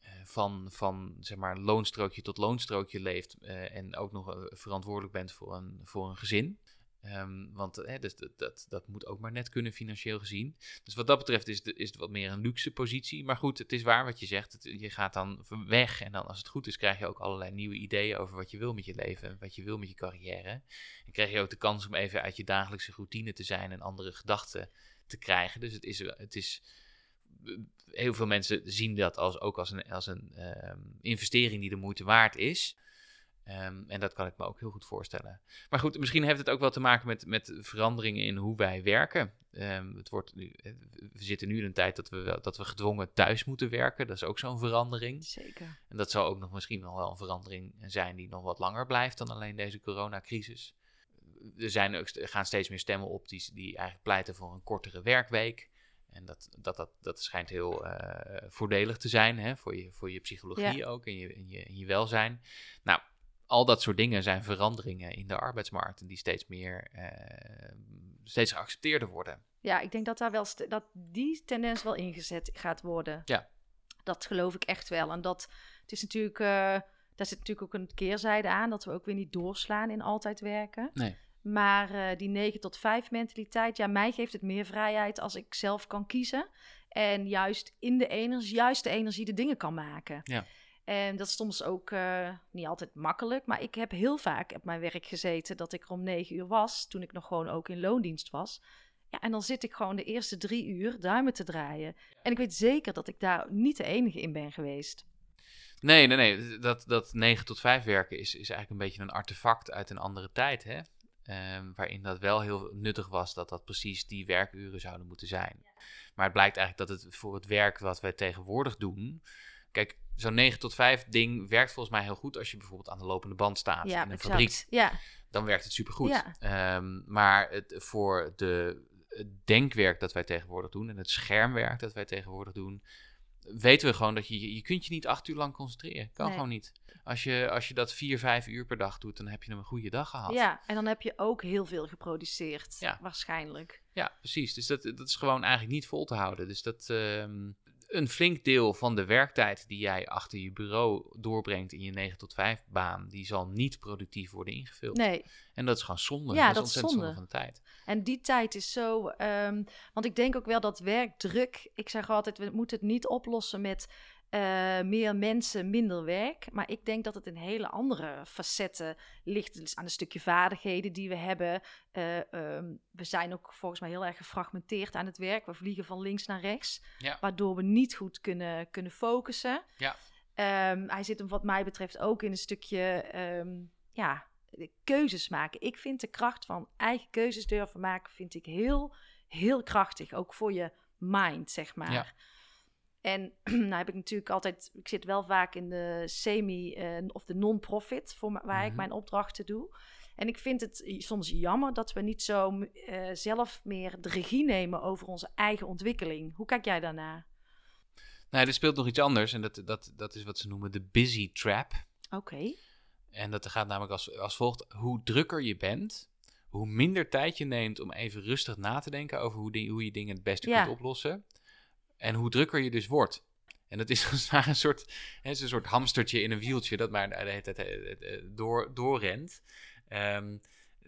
eh, van, van zeg maar loonstrookje tot loonstrookje leeft en ook nog verantwoordelijk bent voor een, voor een gezin. Ehm, want eh, dus dat, dat, dat moet ook maar net kunnen financieel gezien. Dus wat dat betreft is, is het wat meer een luxe positie. Maar goed, het is waar wat je zegt. Je gaat dan weg en dan als het goed is krijg je ook allerlei nieuwe ideeën over wat je wil met je leven. en Wat je wil met je carrière. En krijg je ook de kans om even uit je dagelijkse routine te zijn en andere gedachten te krijgen. Dus het is, het is heel veel mensen zien dat als, ook als een, als een ehm, investering die de moeite waard is. Ehm, en dat kan ik me ook heel goed voorstellen. Maar goed, misschien heeft het ook wel te maken met, met veranderingen in hoe wij werken. Ehm, het wordt nu, eh, we zitten nu in een tijd dat we, dat we gedwongen thuis moeten werken. Dat is ook zo'n verandering. Zeker. En dat zal ook nog misschien nog wel een verandering zijn die nog wat langer blijft dan alleen deze coronacrisis. Er zijn er gaan steeds meer stemmen op die, die eigenlijk pleiten voor een kortere werkweek. En dat, dat, dat, dat schijnt heel eh, voordelig te zijn hè, voor, je, voor je psychologie Ja. ook en je, en, je, en je welzijn. Nou, al dat soort dingen zijn veranderingen in de arbeidsmarkt en die steeds meer, eh, steeds geaccepteerder worden. Ja, ik denk dat, daar wel dat die tendens wel ingezet gaat worden. Ja. Dat geloof ik echt wel. En dat het is natuurlijk, eh, daar zit natuurlijk ook een keerzijde aan, dat we ook weer niet doorslaan in altijd werken. Nee. Maar eh, die 9 tot 5 mentaliteit, ja, mij geeft het meer vrijheid als ik zelf kan kiezen. En juist in de energie, juist de energie de dingen kan maken. Ja. En dat is soms ook eh, niet altijd makkelijk. Maar ik heb heel vaak op mijn werk gezeten dat ik er om 9 uur was. Toen ik nog gewoon ook in loondienst was. Ja, en dan zit ik gewoon de eerste drie uur duimen te draaien. En ik weet zeker dat ik daar niet de enige in ben geweest. Nee, nee, nee. Dat, dat 9 tot 5 werken is, is eigenlijk een beetje een artefact uit een andere tijd, hè? Ehm, waarin dat wel heel nuttig was dat dat precies die werkuren zouden moeten zijn. Maar het blijkt eigenlijk dat het voor het werk wat wij tegenwoordig doen. Kijk, zo'n 9 tot 5 ding werkt volgens mij heel goed als je bijvoorbeeld aan de lopende band staat ja, in een exact. fabriek. Ja, Dan werkt het supergoed. Ja. Ehm, maar het, voor de, het denkwerk dat wij tegenwoordig doen en het schermwerk dat wij tegenwoordig doen, weten we gewoon dat je, je kunt je niet acht uur lang concentreren. Kan Nee. gewoon niet. Als je, als je dat vier, vijf uur per dag doet, dan heb je een goede dag gehad. ja, en dan heb je ook heel veel geproduceerd. Ja. Waarschijnlijk. Ja, precies. Dus dat, dat is gewoon eigenlijk niet vol te houden. Dus dat ehm, een flink deel van de werktijd die jij achter je bureau doorbrengt in je 9 tot 5 baan, die zal niet productief worden ingevuld. Nee, En dat is gewoon zonde. Ja, dat is dat is ontzettend zonde zonde. van de tijd. En die tijd is zo. ehm, want ik denk ook wel dat werkdruk. Ik zeg altijd: we moeten het niet oplossen met eh, meer mensen, minder werk. Maar ik denk dat het in hele andere facetten ligt. Dus aan een stukje vaardigheden die we hebben. Eh, ehm, we zijn ook volgens mij heel erg gefragmenteerd aan het werk. We vliegen van links naar rechts. Ja. Waardoor we niet goed kunnen, kunnen focussen. Ja. Ehm, hij zit hem, wat mij betreft, ook in een stukje. ehm, ja, keuzes maken. Ik vind de kracht van eigen keuzes durven maken, vind ik heel, heel krachtig. Ook voor je mind, zeg maar. Ja. En nou heb ik natuurlijk altijd, ik zit wel vaak in de semi- eh, of de non-profit, voor waar ik Mhm. mijn opdrachten doe. En ik vind het soms jammer dat we niet zo eh, zelf meer de regie nemen over onze eigen ontwikkeling. Hoe kijk jij daarnaar? Nou, er speelt nog iets anders en dat, dat, dat is wat ze noemen de busy trap. Oké. En dat gaat namelijk als, als volgt. Hoe drukker je bent, hoe minder tijd je neemt om even rustig na te denken over hoe, die, hoe je dingen het beste Ja. kunt oplossen. En hoe drukker je dus wordt. En dat is een soort, hè, een soort hamstertje in een wieltje dat maar de doorrent.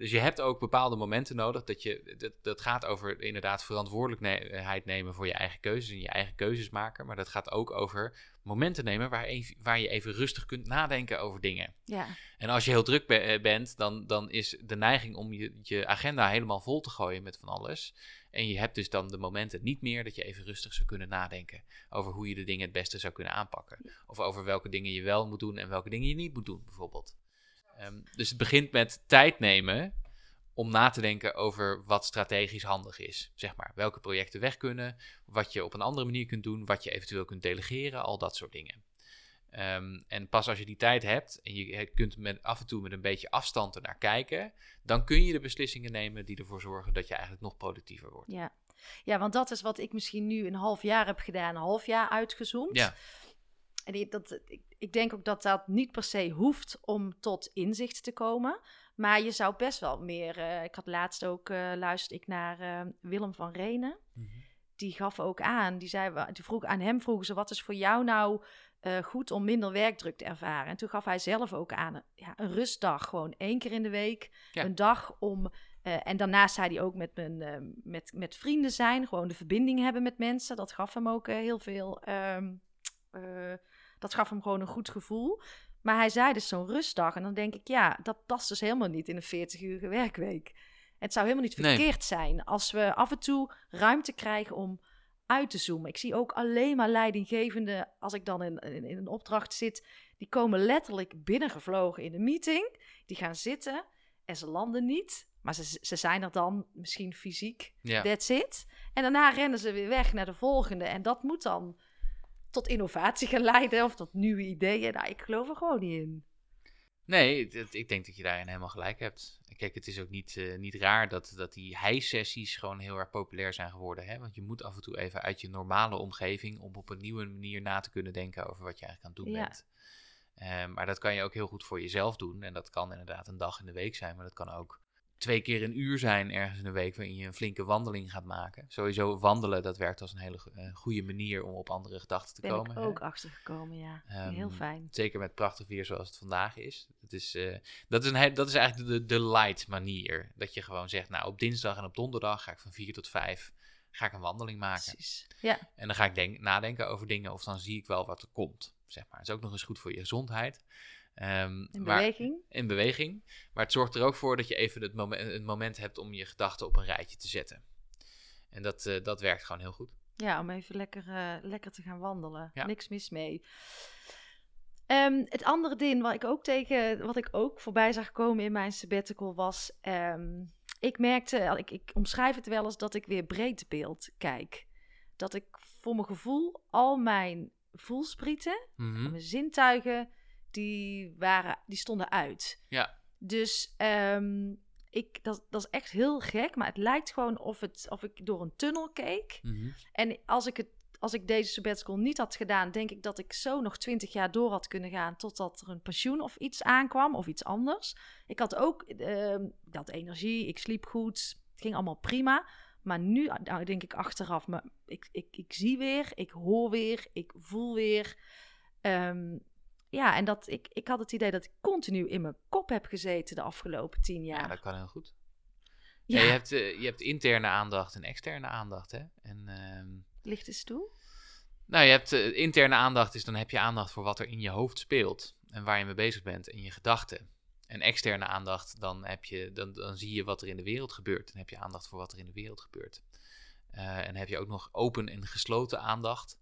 Dus je hebt ook bepaalde momenten nodig dat je, dat, dat gaat over inderdaad verantwoordelijkheid nemen voor je eigen keuzes en je eigen keuzes maken. Maar dat gaat ook over momenten nemen waar, even, waar je even rustig kunt nadenken over dingen. Ja. En als je heel druk be- eh, bent, dan, dan is de neiging om je, je agenda helemaal vol te gooien met van alles. En je hebt dus dan de momenten niet meer dat je even rustig zou kunnen nadenken over hoe je de dingen het beste zou kunnen aanpakken. Of over welke dingen je wel moet doen en welke dingen je niet moet doen, bijvoorbeeld. Ehm, dus het begint met tijd nemen om na te denken over wat strategisch handig is. Zeg maar, welke projecten weg kunnen, wat je op een andere manier kunt doen, wat je eventueel kunt delegeren, al dat soort dingen. Ehm, en pas als je die tijd hebt en je kunt met, af en toe met een beetje afstand ernaar kijken, dan kun je de beslissingen nemen die ervoor zorgen dat je eigenlijk nog productiever wordt. Ja. ja, want dat is wat ik misschien nu een half jaar heb gedaan, een half jaar uitgezoomd. Ja. En die- dat, ik, ik denk ook dat dat niet per se hoeft om tot inzicht te komen. Maar je zou best wel meer. eh, ik had laatst ook eh luisterde ik naar eh, Willem van Renen. Die gaf ook aan. Die zei, die vroeg aan hem vroegen ze: wat is voor jou nou goed om minder werkdruk te ervaren? En toen gaf hij zelf ook aan: ja, een rustdag, gewoon één keer in de week, Ja. een dag om. en daarnaast zei hij ook met, mijn, met, met vrienden zijn, gewoon de verbinding hebben met mensen. Dat gaf hem ook heel veel. ehm, eh, dat gaf hem gewoon een goed gevoel. Maar hij zei dus zo'n rustdag. En dan denk ik, ja, dat past dus helemaal niet in een 40-uurige werkweek. Het zou helemaal niet Nee. verkeerd zijn als we af en toe ruimte krijgen om uit te zoomen. Ik zie ook alleen maar leidinggevenden, als ik dan in, in, in een opdracht zit, die komen letterlijk binnengevlogen in een meeting. Die gaan zitten en ze landen niet. Maar ze, ze zijn er dan misschien fysiek. Ja. That's it. En daarna rennen ze weer weg naar de volgende. En dat moet dan tot innovatie gaan leiden of tot nieuwe ideeën. Nou, ik geloof er gewoon niet in. Nee, het- ik denk dat je daarin helemaal gelijk hebt. Kijk, het is ook niet, eh, niet raar dat, dat die high-sessies gewoon heel erg populair zijn geworden. Hè? Want je moet af en toe even uit je normale omgeving om op een nieuwe manier na te kunnen denken over wat je eigenlijk aan het doen Ja. bent. Eh, maar dat kan je ook heel goed voor jezelf doen. En dat kan inderdaad een dag in de week zijn, maar dat kan ook twee keer een uur zijn ergens in de week waarin je een flinke wandeling gaat maken. Sowieso wandelen, dat werkt als een hele eh, goede manier om op andere gedachten te Ben komen. ik hè. ook achtergekomen, ja. Heel Ehm, fijn. Zeker met prachtig weer zoals het vandaag is. Het is eh, dat, is een, dat is eigenlijk de, de light manier. Dat je gewoon zegt, nou op dinsdag en op donderdag ga ik van 4 tot 5 ga ik een wandeling maken. Precies. Ja, En dan ga ik denk, nadenken over dingen of dan zie ik wel wat er komt. Zeg maar. Het is ook nog eens goed voor je gezondheid. Ehm, in maar- beweging. in beweging. Maar het zorgt er ook voor dat je even het moment, het moment hebt om je gedachten op een rijtje te zetten. En dat, eh, dat werkt gewoon heel goed. Ja, om even lekker, eh, lekker te gaan wandelen. Ja. Niks mis mee. Ehm, het andere ding wat ik ook tegen, wat ik ook voorbij zag komen in mijn sabbatical was, ehm, ik merkte, ik, ik omschrijf het wel eens dat ik weer breed beeld kijk. Dat ik voor mijn gevoel al mijn voelsprieten, Mhm. mijn zintuigen, die, waren, die stonden uit. Ja. Dus ehm, ik, dat, dat is echt heel gek, maar het lijkt gewoon of, het, of ik door een tunnel keek. Mhm. En als ik, het, als ik deze sabbatical niet had gedaan, denk ik dat ik zo nog twintig jaar door had kunnen gaan totdat er een pensioen of iets aankwam of iets anders. Ik had ook ehm, had energie, ik sliep goed, het ging allemaal prima. Maar nu nou, denk ik achteraf, maar ik, ik, ik zie weer, ik hoor weer, ik voel weer. Ehm, ja, en dat ik, ik had het idee dat ik continu in mijn kop heb gezeten de afgelopen tien Ja, jaar. dat kan heel goed. Ja. je, hebt, eh, je hebt interne aandacht en externe aandacht. Hè? En, ehm, Licht is toe. nou, je hebt eh, interne aandacht, is dan heb je aandacht voor wat er in je hoofd speelt en waar je mee bezig bent in je gedachten. En externe aandacht, dan, heb je, dan, dan zie je wat er in de wereld gebeurt. Dan heb je aandacht voor wat er in de wereld gebeurt. Eh, en heb je ook nog open en gesloten aandacht.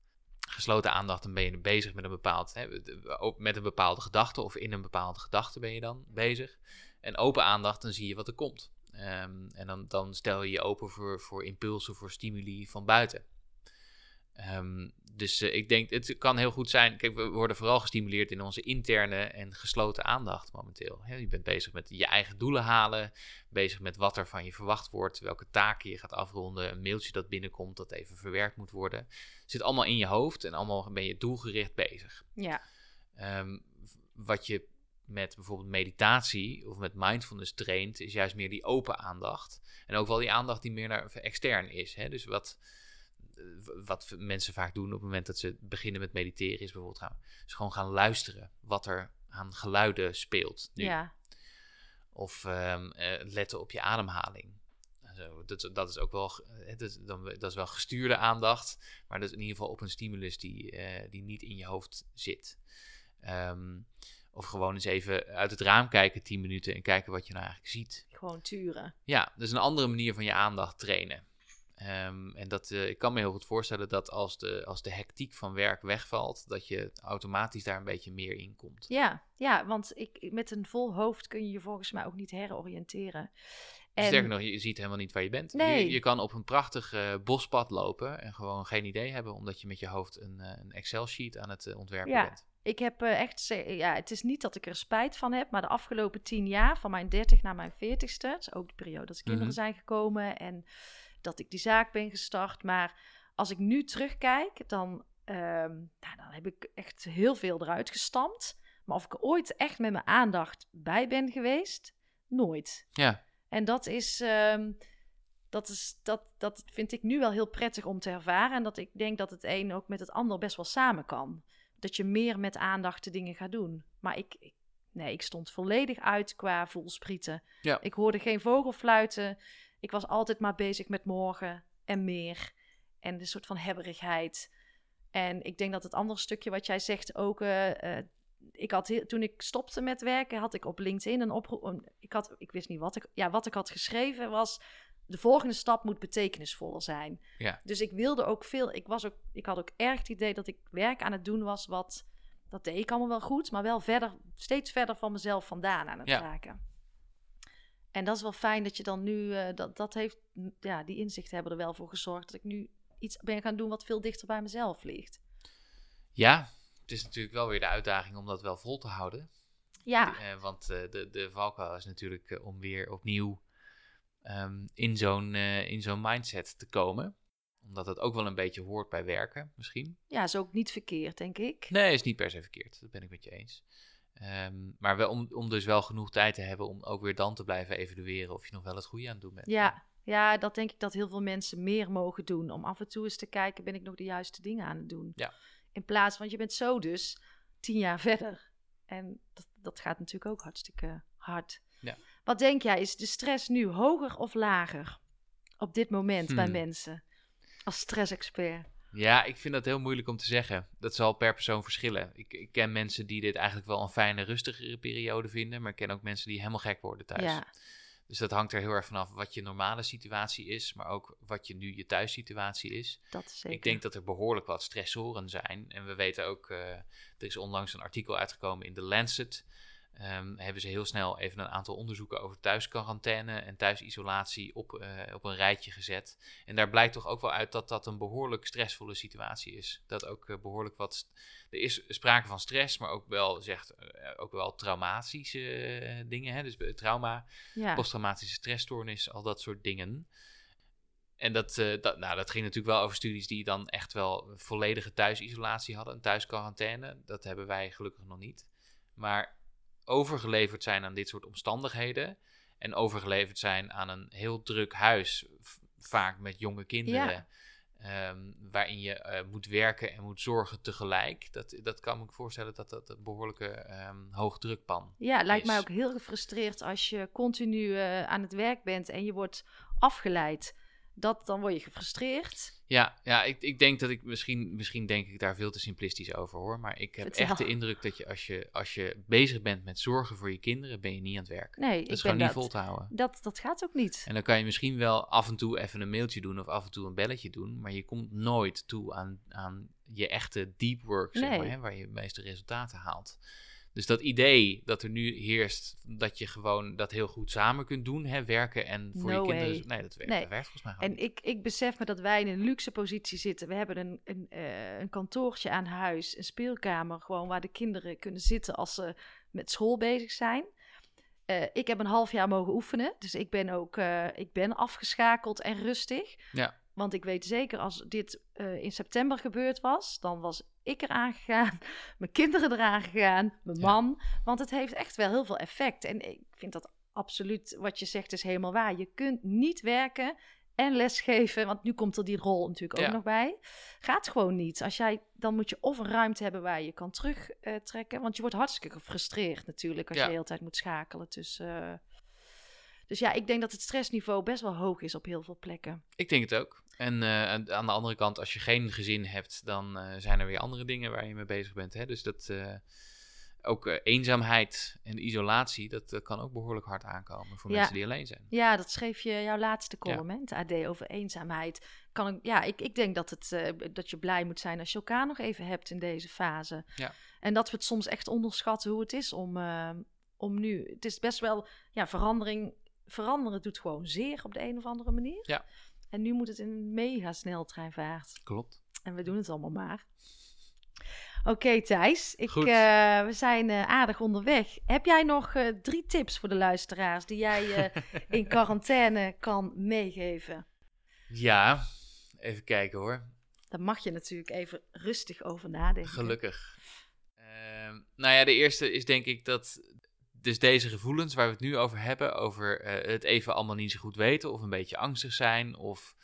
Gesloten aandacht, dan ben je bezig met een bepaald, hè, met een bepaalde gedachte of in een bepaalde gedachte ben je dan bezig. En open aandacht, dan zie je wat er komt. Ehm, en dan, dan stel je je open voor, voor impulsen, voor stimuli van buiten. Ehm, dus eh, ik denk, het kan heel goed zijn. Kijk, we worden vooral gestimuleerd in onze interne en gesloten aandacht momenteel. Je bent bezig met je eigen doelen halen, bezig met wat er van je verwacht wordt, welke taken je gaat afronden, een mailtje dat binnenkomt dat even verwerkt moet worden. Zit allemaal in je hoofd en allemaal ben je doelgericht bezig. Ja, Ehm, wat je met bijvoorbeeld meditatie of met mindfulness traint, is juist meer die open aandacht. En ook wel die aandacht die meer naar extern is. Hè? Dus wat, eh, wat mensen vaak doen op het moment dat ze beginnen met mediteren, is bijvoorbeeld gaan, gewoon gaan luisteren wat er aan geluiden speelt. Nu. Ja, Of ehm, eh, letten op je ademhaling. Zo, dat, dat is ook wel, eh, dat, is dan, dat is wel gestuurde aandacht, maar dat is in ieder geval op een stimulus die, eh, die niet in je hoofd zit. Ehm, of gewoon eens even uit het raam kijken, 10 minuten, en kijken wat je nou eigenlijk ziet. gewoon turen. Ja, dat is een andere manier van je aandacht trainen. Ehm, en dat, eh, ik kan me heel goed voorstellen dat als de, als de hectiek van werk wegvalt, dat je automatisch daar een beetje meer in komt. Ja, ja, want ik, met een vol hoofd kun je je volgens mij ook niet heroriënteren. En, Sterker nog, je ziet helemaal niet waar je bent. Nee. Je, je kan op een prachtig eh, bospad lopen en gewoon geen idee hebben, omdat je met je hoofd een, eh, een Excel-sheet aan het eh, ontwerpen Ja. bent. Ik heb echt, ja, het is niet dat ik er spijt van heb, maar de afgelopen tien jaar, van mijn 30 naar mijn 40ste, dat is ook de periode dat de kinderen Mhm. zijn gekomen en dat ik die zaak ben gestart. Maar als ik nu terugkijk, dan, ehm, nou, dan heb ik echt heel veel eruit gestampt. Maar of ik ooit echt met mijn aandacht bij ben geweest, nooit. Ja, En dat is, ehm, dat is, dat, dat vind ik nu wel heel prettig om te ervaren. En dat ik denk dat het een ook met het ander best wel samen kan. Dat je meer met aandacht de dingen gaat doen. Maar ik, ik- nee, ik stond volledig uit qua voelsprieten. Ja. Ik hoorde geen vogelfluiten. Ik was altijd maar bezig met morgen en meer. En de soort van hebberigheid. En ik denk dat het andere stukje wat jij zegt ook. eh, eh, ik had toen ik stopte met werken, had ik op LinkedIn een oproep. Ik, had, ik wist niet wat ik. Ja, wat ik had geschreven was. De volgende stap moet betekenisvoller zijn. Ja. Dus ik wilde ook veel. Ik, was ook, ik had ook erg het idee dat ik werk aan het doen was. Wat. Dat deed ik allemaal wel goed, maar wel verder, steeds verder van mezelf vandaan aan het Ja. raken. En dat is wel fijn dat je dan nu. eh, dat, dat heeft. Ja, die inzichten hebben er wel voor gezorgd dat ik nu iets ben gaan doen wat veel dichter bij mezelf ligt. ja, het is natuurlijk wel weer de uitdaging om dat wel vol te houden. Ja, Eh, want eh, de, de valkuil is natuurlijk eh, om weer opnieuw ehm, in zo'n in zo'n mindset te komen. Omdat het ook wel een beetje hoort bij werken, misschien. ja, is ook niet verkeerd, denk ik. Nee, is niet per se verkeerd. Dat ben ik met je eens. Ehm, maar wel om, om dus wel genoeg tijd te hebben om ook weer dan te blijven evalueren of je nog wel het goede aan het doen bent. Ja, ja, dat denk ik dat heel veel mensen meer mogen doen. Om af en toe eens te kijken, ben ik nog de juiste dingen aan het doen? Ja. In plaats, want je bent zo dus tien jaar verder. En dat, dat gaat natuurlijk ook hartstikke hard. Ja. Wat denk jij, is de stress nu hoger of lager op dit moment bij Hmm. mensen? Als stressexpert. Ja, ik vind dat heel moeilijk om te zeggen. Dat zal per persoon verschillen. Ik, ik ken mensen die dit eigenlijk wel een fijne, rustigere periode vinden. Maar ik ken ook mensen die helemaal gek worden thuis. Ja, Dus dat hangt er heel erg vanaf wat je normale situatie is. Maar ook wat je nu je thuissituatie is. dat is zeker. Ik denk dat er behoorlijk wat stressoren zijn. En we weten ook, eh, er is onlangs een artikel uitgekomen in The Lancet. Ehm, hebben ze heel snel even een aantal onderzoeken over thuisquarantaine en thuisisolatie op, eh, op een rijtje gezet. En daar blijkt toch ook wel uit dat dat een behoorlijk stressvolle situatie is. Dat ook eh, behoorlijk wat. Er is sprake van stress, maar ook wel, zegt, eh, ook wel traumatische dingen. Hè? Dus trauma, ja. posttraumatische stressstoornis, al dat soort dingen. En dat, dat, nou, dat ging natuurlijk wel over studies die dan echt wel volledige thuisisolatie hadden, een thuisquarantaine. Dat hebben wij gelukkig nog niet. Maar overgeleverd zijn aan dit soort omstandigheden en overgeleverd zijn aan een heel druk huis, vaak met jonge kinderen, ehm, waarin je eh, moet werken en moet zorgen tegelijk. Dat, dat kan me voorstellen dat dat een behoorlijke ehm, hoogdrukpan Ja, het lijkt mij ook heel gefrustreerd als je continu eh, aan het werk bent en je wordt afgeleid. Dat, dan word je gefrustreerd. Ja, ja ik, ik denk dat ik misschien, misschien denk ik daar veel te simplistisch over hoor. Maar ik heb Vertel. echt de indruk dat je als, je als je bezig bent met zorgen voor je kinderen, ben je niet aan het werk. Nee, Dat ik is gewoon niet vol te houden. dat, dat gaat ook niet. En dan kan je misschien wel af en toe even een mailtje doen of af en toe een belletje doen. Maar je komt nooit toe aan, aan je echte deep work, zeg Nee. maar, hè, waar je de meeste resultaten haalt. Dus dat idee dat er nu heerst dat je gewoon dat heel goed samen kunt doen, hè, werken en voor No je kinderen. Nee, dat werkt, Nee. dat werkt volgens mij gewoon En niet. ik, ik besef me dat wij in een luxe positie zitten. We hebben een, een, eh, een kantoortje aan huis, een speelkamer, gewoon waar de kinderen kunnen zitten als ze met school bezig zijn. Eh, ik heb een half jaar mogen oefenen, dus ik ben ook eh, ik ben afgeschakeld en rustig. Ja. Want ik weet zeker, als dit eh, in september gebeurd was, dan was ik eraan gegaan, mijn kinderen eraan gegaan, mijn Ja. man. Want het heeft echt wel heel veel effect. En ik vind dat absoluut, wat je zegt, is helemaal waar. Je kunt niet werken en lesgeven, want nu komt er die rol natuurlijk ook Ja. nog bij. Gaat gewoon niet. Als jij, dan moet je of een ruimte hebben waar je kan terugtrekken. want je wordt hartstikke gefrustreerd natuurlijk als Ja. je de hele tijd moet schakelen tussen... eh, dus ja, ik denk dat het stressniveau best wel hoog is op heel veel plekken. Ik denk het ook. En eh, aan de andere kant, als je geen gezin hebt, dan eh, zijn er weer andere dingen waar je mee bezig bent. Hè? Dus dat eh, ook eenzaamheid en isolatie, dat kan ook behoorlijk hard aankomen voor Ja. mensen die alleen zijn. Ja, dat schreef je jouw laatste column, in het AD, over eenzaamheid. Kan ik, ja, ik, ik denk dat, het, dat je blij moet zijn als je elkaar nog even hebt in deze fase. Ja. En dat we het soms echt onderschatten hoe het is om, om nu... Het is best wel, ja, verandering... Veranderen doet gewoon zeer op de een of andere manier. Ja. En nu moet het in een mega sneltreinvaart. Klopt. En we doen het allemaal maar. Oké, Thijs. Ik, Goed. eh, we zijn eh, aardig onderweg. Heb jij nog eh, drie tips voor de luisteraars die jij in quarantaine kan meegeven? Ja, even kijken hoor. Daar mag je natuurlijk even rustig over nadenken. Gelukkig. Ehm, nou ja, de eerste is denk ik dat dus deze gevoelens waar we het nu over hebben, over eh, het even allemaal niet zo goed weten, of een beetje angstig zijn, of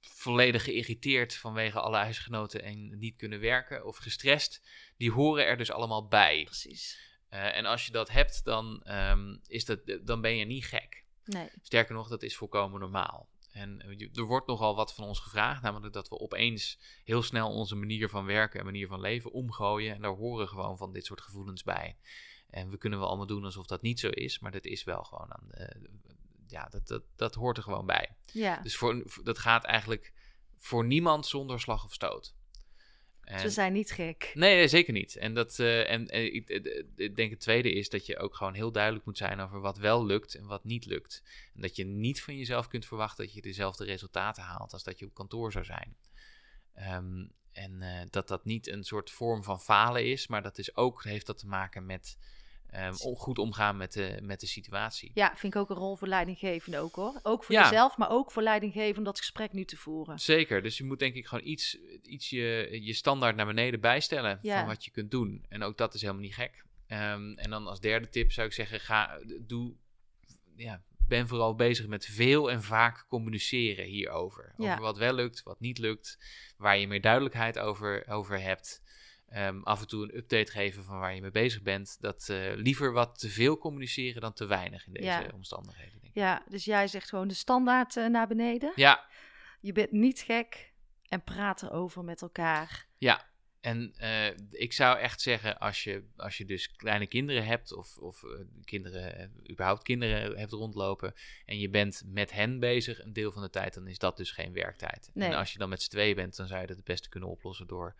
volledig geïrriteerd vanwege alle huisgenoten en niet kunnen werken, of gestrest, die horen er dus allemaal bij. Precies. Eh, en als je dat hebt, dan, ehm, is dat, dan ben je niet gek. Nee. Sterker nog, dat is volkomen normaal. En eh, er wordt nogal wat van ons gevraagd, namelijk dat we opeens heel snel onze manier van werken en manier van leven omgooien. En daar horen gewoon van dit soort gevoelens bij. En we kunnen wel allemaal doen alsof dat niet zo is, maar dat is wel gewoon aan. de- ja, dat, dat, dat hoort er gewoon bij. Ja. Dus voor, dat gaat eigenlijk voor niemand zonder slag of stoot. En- we zijn niet gek. Nee, zeker niet. En, dat, eh, en, en ik, eh, ik denk het tweede is dat je ook gewoon heel duidelijk moet zijn over wat wel lukt en wat niet lukt. En dat je niet van jezelf kunt verwachten dat je dezelfde resultaten haalt als dat je op kantoor zou zijn. Ehm, en eh, dat dat niet een soort vorm van falen is, maar dat is ook, heeft dat te maken met ehm, goed omgaan met de, met de situatie. Ja, vind ik ook een rol voor leidinggevende ook hoor. Ook voor Ja. jezelf, maar ook voor leidinggevende om dat gesprek nu te voeren. Zeker, dus je moet denk ik gewoon iets, iets je, je standaard naar beneden bijstellen Ja. van wat je kunt doen. En ook dat is helemaal niet gek. Ehm, en dan als derde tip zou ik zeggen, ga, doe, ja, ben vooral bezig met veel en vaak communiceren hierover. Ja. Over wat wel lukt, wat niet lukt, waar je meer duidelijkheid over, over hebt. Ehm, af en toe een update geven van waar je mee bezig bent. Dat eh, liever wat te veel communiceren dan te weinig in deze Ja. omstandigheden. Denk ik. Ja, dus jij zegt gewoon de standaard eh, naar beneden. Ja, Je bent niet gek en praat erover met elkaar. Ja, en eh, ik zou echt zeggen, als je, als je dus kleine kinderen hebt, of, of kinderen, überhaupt kinderen hebt rondlopen, en je bent met hen bezig een deel van de tijd, dan is dat dus geen werktijd. Nee. En als je dan met z'n tweeën bent, dan zou je dat het beste kunnen oplossen door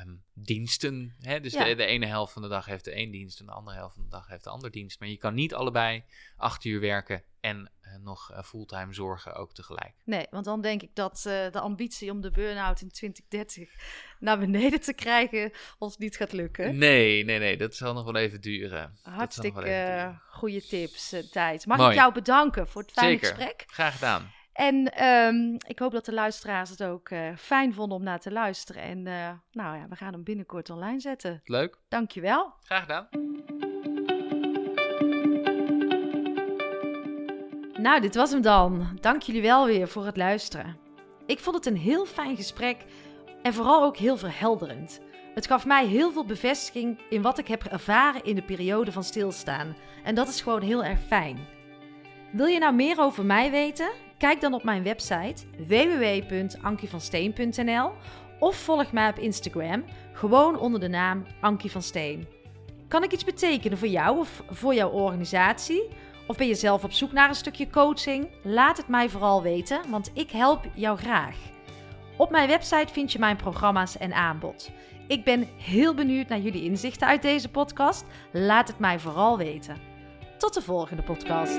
ehm, diensten. Hè? Dus Ja. de, de ene helft van de dag heeft de één dienst, en de andere helft van de dag heeft de ander dienst. Maar je kan niet allebei acht uur werken en eh, nog eh, fulltime zorgen ook tegelijk. Nee, want dan denk ik dat eh, de ambitie om de burn-out in 2030 naar beneden te krijgen ons niet gaat lukken. Nee, nee, nee, dat zal nog wel even duren. Hartstikke even duren. goede tips, Thijs. Mag Mooi. ik jou bedanken voor het fijne Zeker. gesprek? Graag gedaan. En ehm, ik hoop dat de luisteraars het ook eh, fijn vonden om naar te luisteren. En eh, nou ja, we gaan hem binnenkort online zetten. Leuk. Dankjewel. Graag gedaan. Nou, dit was hem dan. Dank jullie wel weer voor het luisteren. Ik vond het een heel fijn gesprek en vooral ook heel verhelderend. Het gaf mij heel veel bevestiging in wat ik heb ervaren in de periode van stilstaan. En dat is gewoon heel erg fijn. Wil je nou meer over mij weten? Kijk dan op mijn website www.ankievansteen.nl of volg mij op Instagram, gewoon onder de naam Ankie van Steen. Kan ik iets betekenen voor jou of voor jouw organisatie? Of ben je zelf op zoek naar een stukje coaching? Laat het mij vooral weten, want ik help jou graag. Op mijn website vind je mijn programma's en aanbod. Ik ben heel benieuwd naar jullie inzichten uit deze podcast. Laat het mij vooral weten. Tot de volgende podcast.